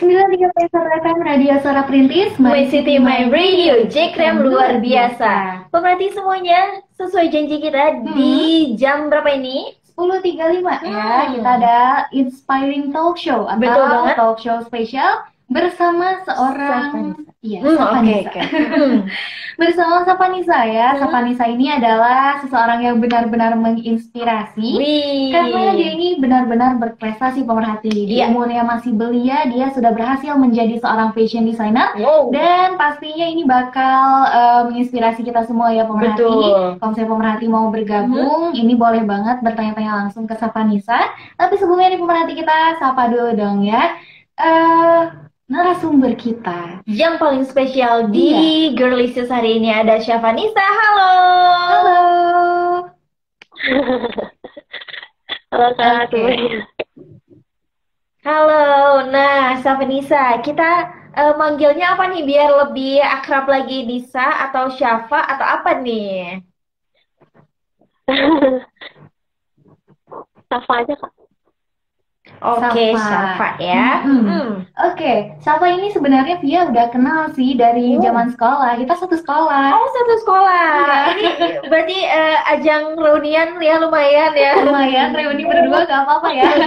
93 FM Radio Suara Perintis My City My Radio Jekrem luar biasa Pemerhati semuanya Sesuai janji kita Hmm. di jam berapa ini? 10.35 ya Hmm. kita ada Inspiring Talk Show atau Betul banget. talk show spesial bersama seorang iya Hmm, Oke Safanisa. oke Hmm. bersama Safanisa ya Hmm. Safanisa ini adalah seseorang yang benar-benar menginspirasi Wih. karena dia ini benar-benar berprestasi pemerhati di Iya. umurnya masih belia dia sudah berhasil menjadi seorang fashion designer Wow Dan pastinya ini bakal eh, menginspirasi kita semua ya pemerhati. Betul. Kalau misalnya pemerhati mau bergabung, ini boleh banget bertanya-tanya langsung ke Safanisa. Tapi sebelumnya nih pemerhati kita sapa dulu dong ya. Eh narasumber kita. Yang paling spesial di Iya. Girlicious hari ini ada Syafanisa Halo Halo. Halo kak semuanya. Halo Nah Syafanisa Kita eh, manggilnya apa nih Biar lebih akrab lagi Nisa atau Syafa atau apa nih? Safa aja kak. Oke. Syafa ya. Mm-mm. Hmm. Oke, Safa ini sebenarnya Via udah kenal sih dari Oh. zaman sekolah. Kita satu sekolah. Oh, satu sekolah. Iya. Ini berarti eh, ajang reunian ya lumayan ya. Lumayan reuni berdua gak apa-apa ya.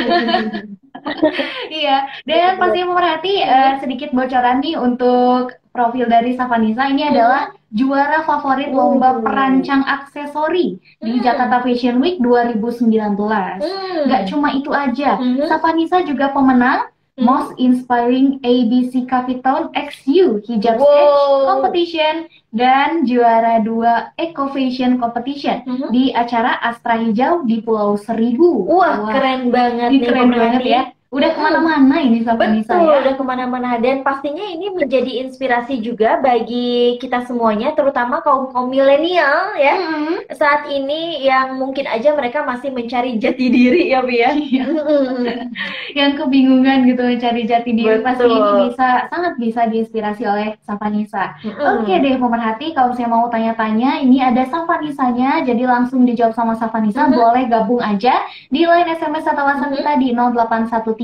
Iya, dan pastinya pemerhati eh, sedikit bocoran nih untuk profil dari Safanisa ini adalah juara favorit lomba Oh. perancang aksesori di Hmm. Jakarta Fashion Week 2019. Hmm. Gak cuma itu aja, Mhm. Safanisa juga pemenang Hmm. Most Inspiring ABC Capital XU Hijab Wow. Sketch Competition dan juara dua Eco Fashion Competition Mhm. di acara Astra Hijau di Pulau Seribu. Wah, keren banget Ini nih keren banget ya. Udah Hmm. ke mana-mana ini Safanisa Betul, ya. udah ke mana-mana dan pastinya ini menjadi inspirasi juga bagi kita semuanya, terutama kaum kaum milenial ya. Mm-mm. Saat ini yang mungkin aja mereka masih mencari jati diri ya, Bi ya. Iya. Yang kebingungan gitu mencari jati diri pasti Betul. ini bisa sangat bisa diinspirasi oleh Safanisa. Mm-mm. Oke deh pemerhati, kalau saya mau tanya-tanya, ini ada Safanisanya, jadi langsung dijawab sama Safanisa, Mhm. boleh gabung aja di line SMS atau WhatsApp Mhm. kita di 0813 8888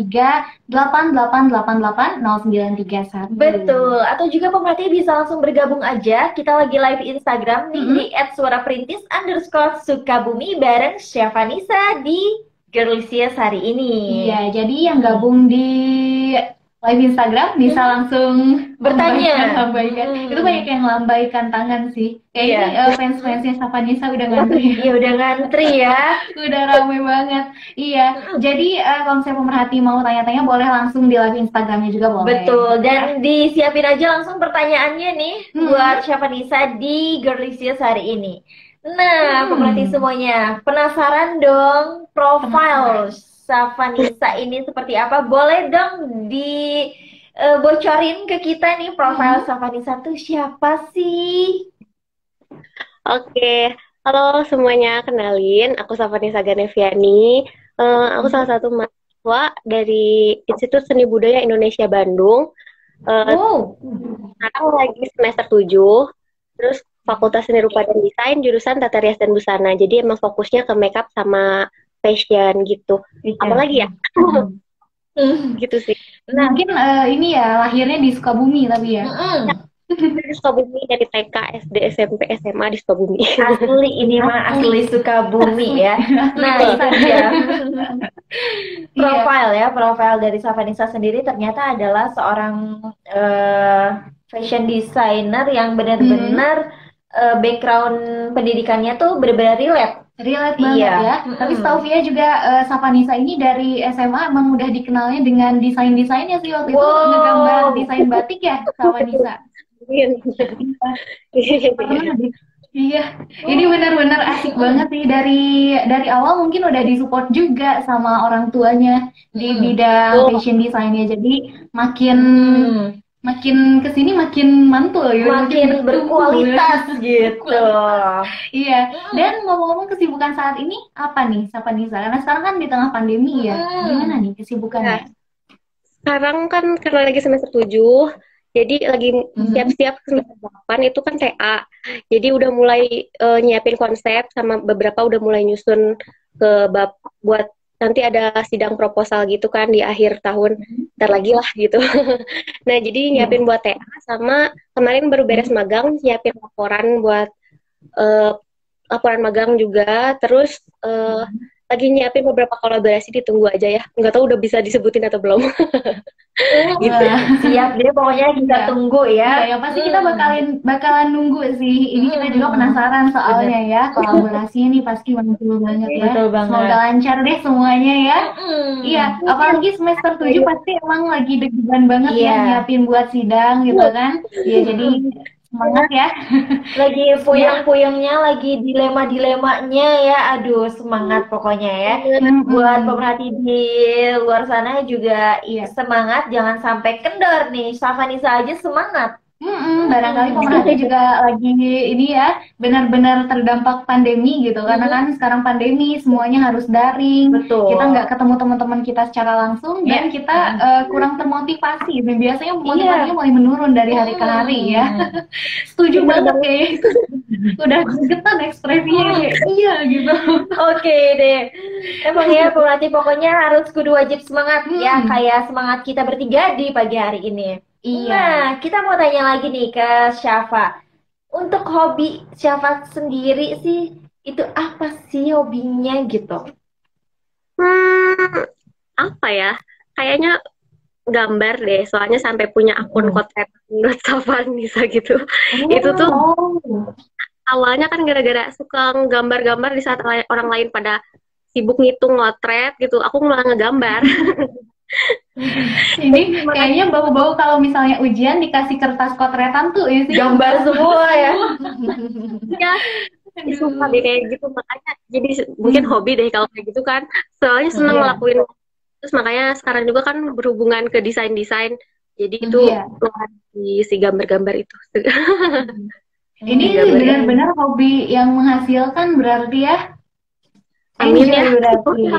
0931. Betul, atau juga pemerhati bisa langsung bergabung aja. Kita lagi live Instagram nih Mhm. di @suaraperintis underscore Sukabumi bareng Syafanisa di Girlicious hari ini. Iya, jadi yang gabung di live Instagram bisa langsung Mhm. Bertanya. lambaikan. Hmm. Itu banyak yang lambaikan tangan sih. Kayak Iya. ini eh, fans-fansnya Safanisa udah ngantri. Iya udah ngantri ya. Udah rame banget. Iya. Jadi eh, kalau misalnya pemerhati mau tanya-tanya boleh langsung di live Instagramnya juga boleh. Betul, dan disiapin aja langsung pertanyaannya nih Hmm. buat Syafanisa di Girlicious hari ini. Nah, Hmm. pemerhati semuanya, penasaran dong profil Syafanisa ini seperti apa? Boleh dong di eh, bocorin ke kita nih profil Hmm. Syafanisa tuh siapa sih? Oke, halo semuanya, kenalin, aku Safanisa Ganeviani. Eh, aku salah satu mahasiswa dari Institut Seni Budaya Indonesia Bandung. Eh, Wow. sekarang lagi semester 7, terus Fakultas Seni Rupa dan Desain, jurusan Tata Rias dan Busana. Jadi emang fokusnya ke makeup sama fashion gitu. Apalagi ya? Hmm. Gitu sih. Nah, mungkin eh, ini ya lahirnya di Sukabumi tapi ya. Mm-mm. Dari Sukabumi, dari TK, SD, SMP, SMA di Sukabumi. Asli ini mah asli Sukabumi ya. Nah, itu dia. Profil ya, profil dari Savanisa sendiri ternyata adalah seorang eh, fashion designer yang benar-benar eh, background pendidikannya tuh benar-benar relate. Relate banget Iya. ya. Mm-mm. Tapi setahu Via juga eh, Safanisa ini dari SMA emang udah dikenalnya dengan desain-desainnya sih waktu itu Wow. ngegambar desain batik ya Safanisa. Pernah deh. Iya, ini benar-benar asik banget sih dari dari awal mungkin udah disupport juga sama orang tuanya di Hmm. bidang Oh. fashion desainnya. Jadi makin Hmm, makin ke sini makin mantul ya, makin bertumbuh. berkualitas gitu. Iya. Dan ngomong-ngomong kesibukan saat ini apa nih Safanisa? Karena sekarang kan di tengah pandemi ya. Hmm. Gimana nih kesibukannya? Sekarang kan karena lagi semester 7, jadi lagi Mhm. siap-siap ke semester 8 itu kan TA. Jadi udah mulai eh, nyiapin konsep sama beberapa udah mulai nyusun ke bab buat nanti ada sidang proposal gitu kan di akhir tahun. Ntar lagi lah gitu. nah jadi nyiapin buat TA sama kemarin baru beres magang nyiapin laporan buat uh, laporan magang juga. Terus uh, lagi nyiapin beberapa kolaborasi ditunggu aja ya. Nggak tahu udah bisa disebutin atau belum gitu. Siap deh pokoknya kita ya. tunggu ya. Ya, ya pasti kita bakalan bakalan nunggu sih. Ini kita juga penasaran soalnya ya kolaborasi ini pasti mantul banget ya. Betul banget. semoga lancar deh semuanya ya. Iya apalagi semester 7 pasti emang lagi deg-degan banget ya iya. nyiapin buat sidang gitu kan. Ya jadi semangat ya. Lagi puyeng-puyengnya lagi dilema-dilemanya ya. Aduh semangat pokoknya ya. Buat pemerhati di luar sana juga ya semangat. Jangan sampai kendor nih. Safanisa aja semangat Hmm, barangkali pemerintah juga lagi ini ya benar-benar terdampak pandemi gitu. Karena kan sekarang pandemi semuanya harus daring. Betul. kita nggak ketemu teman-teman kita secara langsung yeah. dan kita uh, kurang termotivasi. Dan biasanya iya. motivasinya yeah. mulai menurun dari hari ke hari ya. Setuju banget kayak udah getan ekspresinya iya gitu. Oke okay, deh. Emang ya pelatih pokoknya harus kudu wajib semangat ya, hmm. ya kayak semangat kita bertiga di pagi hari ini Iya. Nah, kita mau tanya lagi nih ke Syafa. Untuk hobi Syafa sendiri sih, itu apa sih hobinya gitu? Hmm, apa ya? Kayaknya gambar deh, soalnya sampai punya akun hmm. kotret menurut Syafa Nisa gitu. Oh. Itu tuh awalnya kan gara-gara suka gambar-gambar di saat orang lain pada sibuk ngitung ngotret gitu, aku malah ngegambar. Ini kayaknya bau-bau kalau misalnya ujian dikasih kertas kotretan tuh isi gambar semua ya. ya suka deh kayak gitu. Makanya jadi mungkin hmm. hobi deh kalau kayak gitu kan. Soalnya seneng yeah. ngelakuin. Terus makanya sekarang juga kan berhubungan ke desain desain jadi itu yeah. di si gambar-gambar itu. Ini benar-benar hobi yang menghasilkan berarti ya. Amin ya. berarti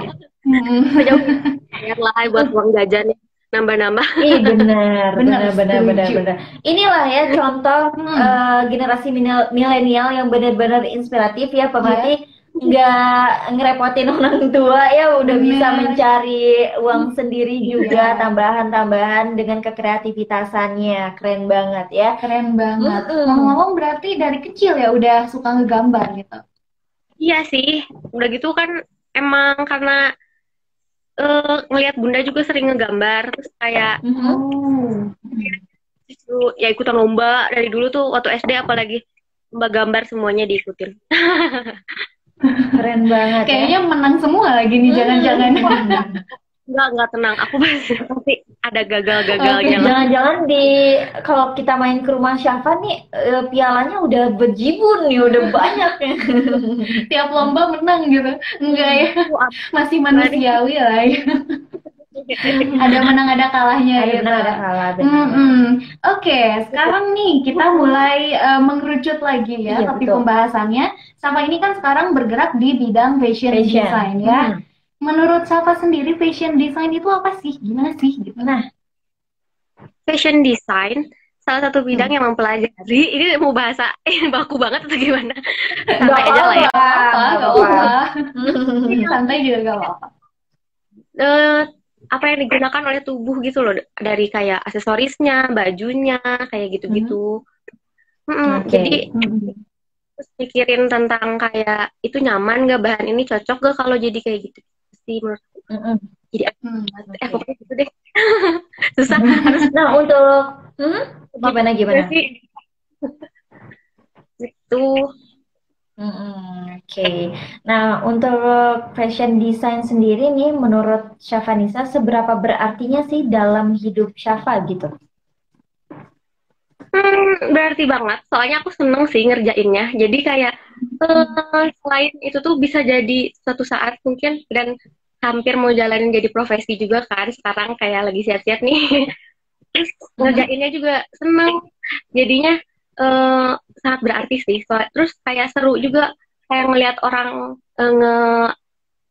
bayar lah buat uang jajan nambah-nambah. Iya benar, benar, benar, benar, benar. Inilah ya contoh hmm. uh, generasi milenial yang benar-benar inspiratif ya, pemerhati yeah nggak ngerepotin orang tua ya udah Bener. bisa mencari uang sendiri juga tambahan-tambahan dengan kekreativitasannya keren banget ya. Keren banget. Ngomong-ngomong berarti dari kecil ya udah suka ngegambar gitu? Iya sih. Udah gitu kan emang karena uh, ngelihat bunda juga sering ngegambar terus kayak oh. itu ya ikutan lomba dari dulu tuh waktu SD apalagi lomba gambar semuanya diikutin keren banget ya. kayaknya ya. menang semua lagi nih jangan-jangan Enggak, enggak tenang. Aku pasti ada gagal-gagalnya. Okay, jangan-jangan di kalau kita main ke rumah Syafa nih uh, pialanya udah berjibun nih, udah banyak ya. Tiap lomba menang gitu. Enggak ya. Masih manusiawi lah ya. ada menang ada kalahnya ada gitu. menang ada kalah mm -hmm. oke okay, sekarang nih kita mulai uh, mengerucut lagi ya iya, tapi betul. pembahasannya sama ini kan sekarang bergerak di bidang fashion, fashion. design ya hmm menurut Safa sendiri fashion design itu apa sih? Gimana sih? Gitu. Nah, fashion design salah satu bidang hmm. yang mempelajari ini mau bahasa eh baku banget atau gimana? Santai aja lah ya. Apa, apa. Santai juga gak apa-apa. Uh, apa yang digunakan oleh tubuh gitu loh dari kayak aksesorisnya, bajunya, kayak gitu-gitu. Hmm. Hmm, okay. Jadi hmm. terus pikirin tentang kayak itu nyaman gak bahan ini cocok gak kalau jadi kayak gitu sih menurut mm -hmm. jadi hmm, eh pokoknya gitu deh susah harus nah untuk hmm? gimana gimana itu Hmm, Oke, okay. nah untuk fashion design sendiri nih, menurut Syafanisa seberapa berartinya sih dalam hidup Syafa gitu? Hmm, berarti banget. Soalnya aku seneng sih ngerjainnya. Jadi kayak uh, selain itu tuh bisa jadi suatu saat mungkin dan hampir mau jalanin jadi profesi juga kan. Sekarang kayak lagi siap-siap nih. Terus ngerjainnya juga seneng. Jadinya uh, sangat berarti sih. So, terus kayak seru juga kayak ngelihat orang uh, nge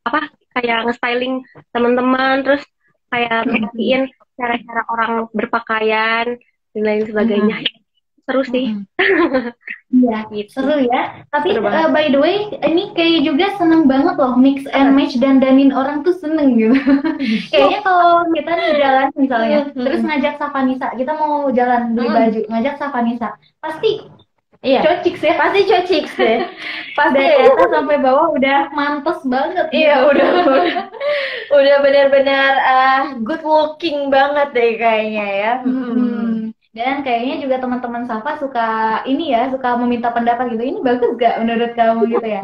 apa kayak nge-styling teman-teman terus kayak merhatiin cara-cara orang berpakaian dan lain sebagainya. Mm -hmm. seru sih. Iya, gitu. seru ya. Tapi uh, by the way, ini kayak juga seneng banget loh mix and match dan danin orang tuh seneng gitu. Kayaknya kalau kita nih jalan misalnya, terus ngajak Savanisa, kita mau jalan beli baju, ngajak Savanisa, pasti Iya. Cocik sih, pasti cocik sih. Pasti Dari ya. sampai bawah udah mantes banget. Iya, udah udah benar-benar uh, good looking banget deh kayaknya ya. Hmm. Dan kayaknya juga teman-teman Safa suka ini ya, suka meminta pendapat gitu. Ini bagus gak menurut kamu gitu ya?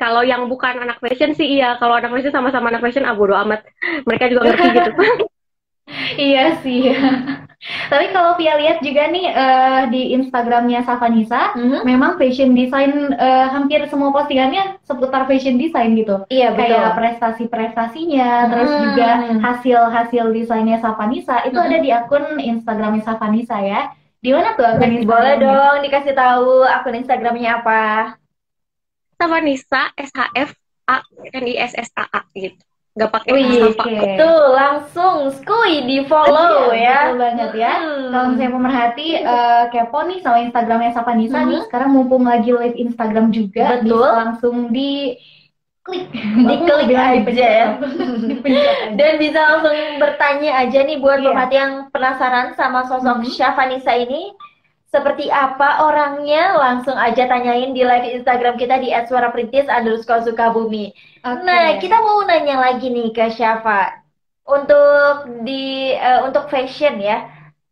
Kalau yang bukan anak fashion sih iya. Kalau anak fashion sama-sama anak fashion, ah bodo amat. Mereka juga ngerti gitu. iya sih. Tapi kalau Pia lihat juga nih uh, di Instagramnya Savanisa, mm-hmm. memang fashion design uh, hampir semua postingannya seputar fashion design gitu. Iya betul. Kayak prestasi-prestasinya, mm-hmm. terus juga hasil-hasil desainnya Savanisa itu mm-hmm. ada di akun Instagramnya Savanisa ya. Di mana tuh akun Instagramnya? Boleh dong dikasih tahu akun Instagramnya apa? Savanisa S H F A N I S S A A gitu nggak pakai Wih, okay. itu langsung skui di follow iya, ya betul banget ya hmm. kalau misalnya pemerhati uh, kepo nih sama Instagramnya Sapa Nisa hmm. nih sekarang mumpung lagi live Instagram juga betul bisa langsung di klik diklik aja ya dan bisa langsung bertanya aja nih buat yeah. pemerhati yang penasaran sama sosok hmm. Syafanisa ini seperti apa orangnya langsung aja tanyain di live Instagram kita di @suaraperintis underscore sukabumi. Okay. Nah kita mau nanya lagi nih ke Syafa untuk di uh, untuk fashion ya.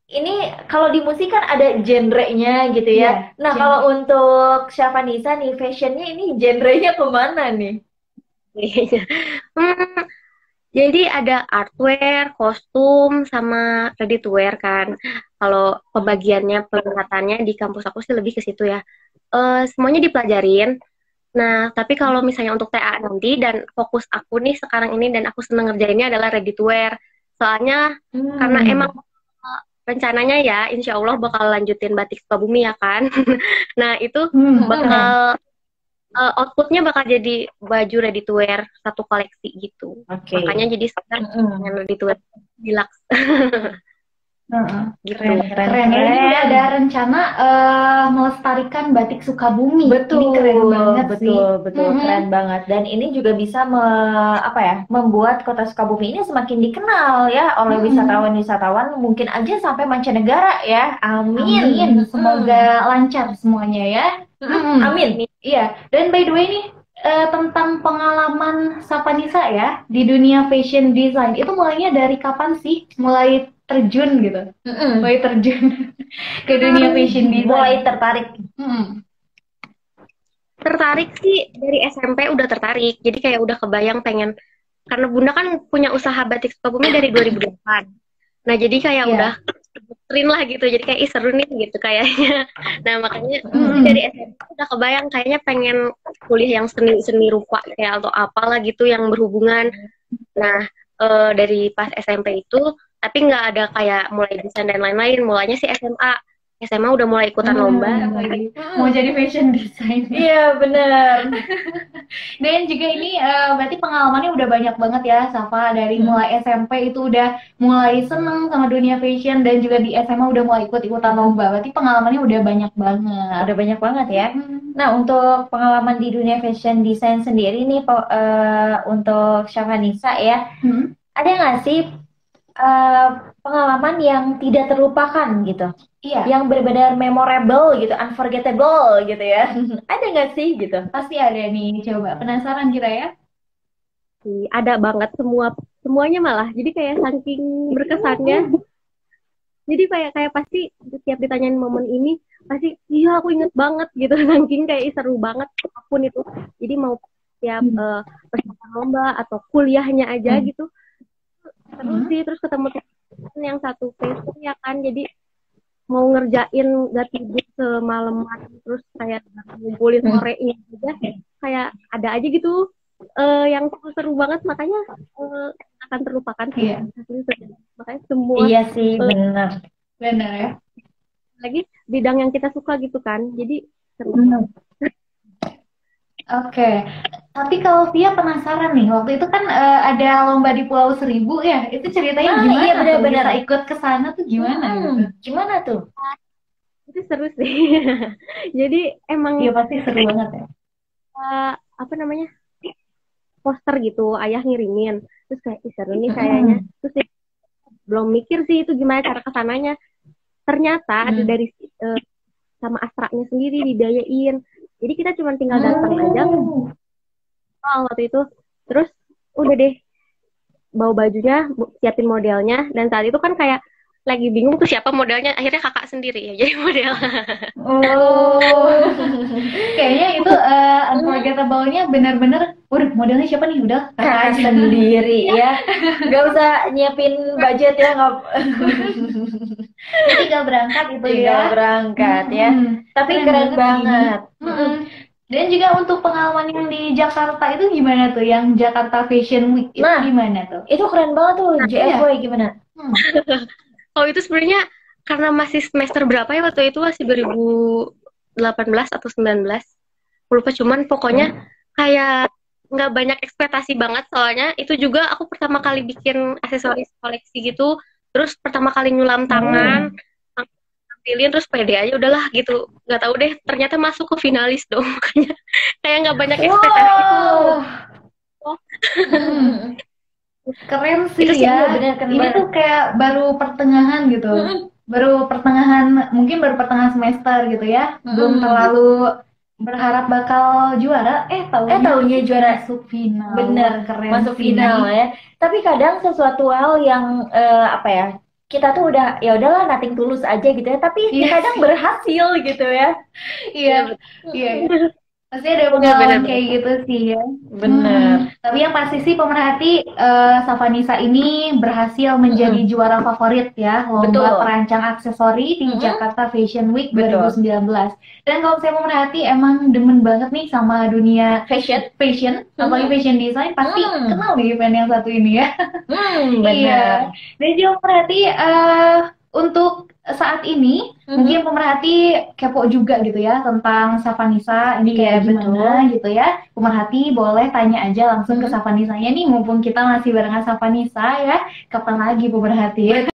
Ini kalau di musik kan ada genrenya gitu ya. Yeah, nah genre. kalau untuk Syafa Nisa nih fashionnya ini genrenya ke mana nih? hmm, jadi ada artwear, kostum, sama ready to wear kan. Kalau pembagiannya, peningkatannya di kampus aku sih lebih ke situ ya. Uh, semuanya dipelajarin. Nah, tapi kalau misalnya untuk TA nanti dan fokus aku nih sekarang ini dan aku seneng ngerjainnya adalah ready to wear. Soalnya hmm. karena emang uh, rencananya ya, insya Allah bakal lanjutin batik Sukabumi ya kan. nah, itu hmm. bakal uh, outputnya bakal jadi baju ready to wear satu koleksi gitu. Okay. Makanya jadi sekarang mm -hmm. ready to wear deluxe. Uh, gitu. Keren, keren, keren. keren. Ini udah ada rencana uh, melestarikan batik Sukabumi. Betul, ini keren banget betul, sih. betul, mm -hmm. keren banget. Dan ini juga bisa me, apa ya, membuat kota Sukabumi ini semakin dikenal ya oleh wisatawan-wisatawan, mungkin aja sampai mancanegara ya. Amin. Amin. Semoga hmm. lancar semuanya ya. Hmm. Amin. Iya. Dan by the way nih uh, tentang pengalaman Sapanisa ya di dunia fashion design itu mulainya dari kapan sih? Mulai terjun gitu mm -mm. mulai terjun ke dunia fashion design mulai tertarik mm. tertarik sih dari SMP udah tertarik jadi kayak udah kebayang pengen karena bunda kan punya usaha batik Sukabumi dari 2008 nah jadi kayak yeah. udah trin lah gitu. Jadi kayak Ih, seru nih gitu kayaknya. Nah makanya mm. dari SMP udah kebayang kayaknya pengen kuliah yang seni seni rupa kayak atau apalah gitu yang berhubungan. Nah uh, dari pas SMP itu tapi nggak ada kayak mulai desain dan lain-lain. Mulainya sih SMA SMA udah mulai ikutan hmm, lomba mau jadi fashion design iya benar dan juga ini uh, berarti pengalamannya udah banyak banget ya Safa. Dari hmm. mulai SMP itu udah mulai seneng sama dunia fashion dan juga di SMA udah mulai ikut ikutan lomba. Berarti pengalamannya udah banyak banget. Udah banyak banget ya. Hmm. nah untuk pengalaman di dunia fashion design sendiri nih uh, untuk Syafanisa ya. Hmm. ada nggak sih uh, pengalaman yang tidak terlupakan gitu. Iya. Yang benar-benar memorable gitu, unforgettable gitu ya. ada nggak sih gitu? Pasti ada nih. Coba penasaran kita ya? Ada banget semua semuanya malah. Jadi kayak saking berkesannya. Jadi kayak kayak pasti setiap ditanyain momen ini pasti iya aku inget banget gitu saking kayak seru banget apa pun itu. Jadi mau tiap hmm. uh, persiapan lomba atau kuliahnya aja hmm. gitu terus hmm. sih terus ketemu yang satu face ya kan jadi mau ngerjain gak tidur semalaman terus kayak ngumpulin hmm. sorenya juga kayak ada aja gitu uh, yang seru-seru banget makanya uh, akan terlupakan sih yeah. makanya semua iya sih uh, benar benar ya lagi bidang yang kita suka gitu kan jadi seru hmm. Oke, okay. Tapi kalau Via penasaran nih, waktu itu kan uh, ada lomba di Pulau Seribu ya, itu ceritanya ah, gimana? Iya benar-benar ikut ke sana tuh gimana? Hmm, gitu? Gimana tuh? itu seru sih jadi emang iya pasti seru banget ya uh, apa namanya poster gitu ayah ngirimin terus kayak seru nih kayaknya terus ya, belum mikir sih itu gimana cara ke sananya ternyata ada dari uh, sama astranya sendiri didayain jadi kita cuma tinggal datang oh. aja waktu itu. Terus udah deh bawa bajunya siapin modelnya. Dan saat itu kan kayak lagi bingung tuh siapa modelnya. Akhirnya kakak sendiri ya jadi model. Oh. Kayaknya itu uh, unforgettable-nya benar-benar udah modelnya siapa nih? Udah kakak sendiri ya. Nggak usah nyiapin budget ya nggak tinggal berangkat itu tinggal ya. berangkat ya. Hmm, tapi keren, keren banget hmm. Dan juga untuk pengalaman yang di Jakarta itu gimana tuh? Yang Jakarta Fashion Week itu nah, gimana tuh? Itu keren banget tuh, nah, JFW iya. gimana? Hmm. oh itu sebenarnya karena masih semester berapa ya waktu itu masih 2018 atau 19 lupa cuman pokoknya hmm. kayak nggak banyak ekspektasi banget soalnya itu juga aku pertama kali bikin aksesoris koleksi gitu terus pertama kali nyulam tangan hmm. Tampilin terus pede aja udahlah gitu. Nggak tahu deh ternyata masuk ke finalis dong makanya. Kayak nggak banyak ekspektasi wow. gitu hmm keren sih itu ya. bener, keren ini tuh kayak baru pertengahan gitu. Hmm. baru pertengahan mungkin baru pertengahan semester gitu ya. Hmm. belum terlalu berharap bakal juara. Eh tahunya eh tahunya juara. masuk final. Bener keren masuk final ya. Tapi kadang sesuatu hal yang uh, apa ya kita tuh udah ya udahlah nating tulus aja gitu ya tapi yes. Iya kadang berhasil gitu ya iya iya, iya. Pasti ada pengalaman kayak gitu sih ya. Bener. Hmm. Tapi yang pasti sih pemerhati uh, Savanisa ini berhasil menjadi hmm. juara favorit ya lomba Betul. perancang aksesori di hmm. Jakarta Fashion Week Betul. 2019. Dan kalau saya pemerhati emang demen banget nih sama dunia fashion, fashion, hmm. apalagi fashion design pasti hmm. kenal nih event yang satu ini ya. Hmm, benar. iya. Dan juga pemerhati uh, untuk saat ini mm-hmm. mungkin pemerhati kepo juga gitu ya tentang Savanisa ini kayak yeah, gimana betul. gitu ya. Pemerhati boleh tanya aja langsung mm-hmm. ke Savanisa ya nih mumpung kita masih barengan Savanisa ya. Kapan lagi pemerhati?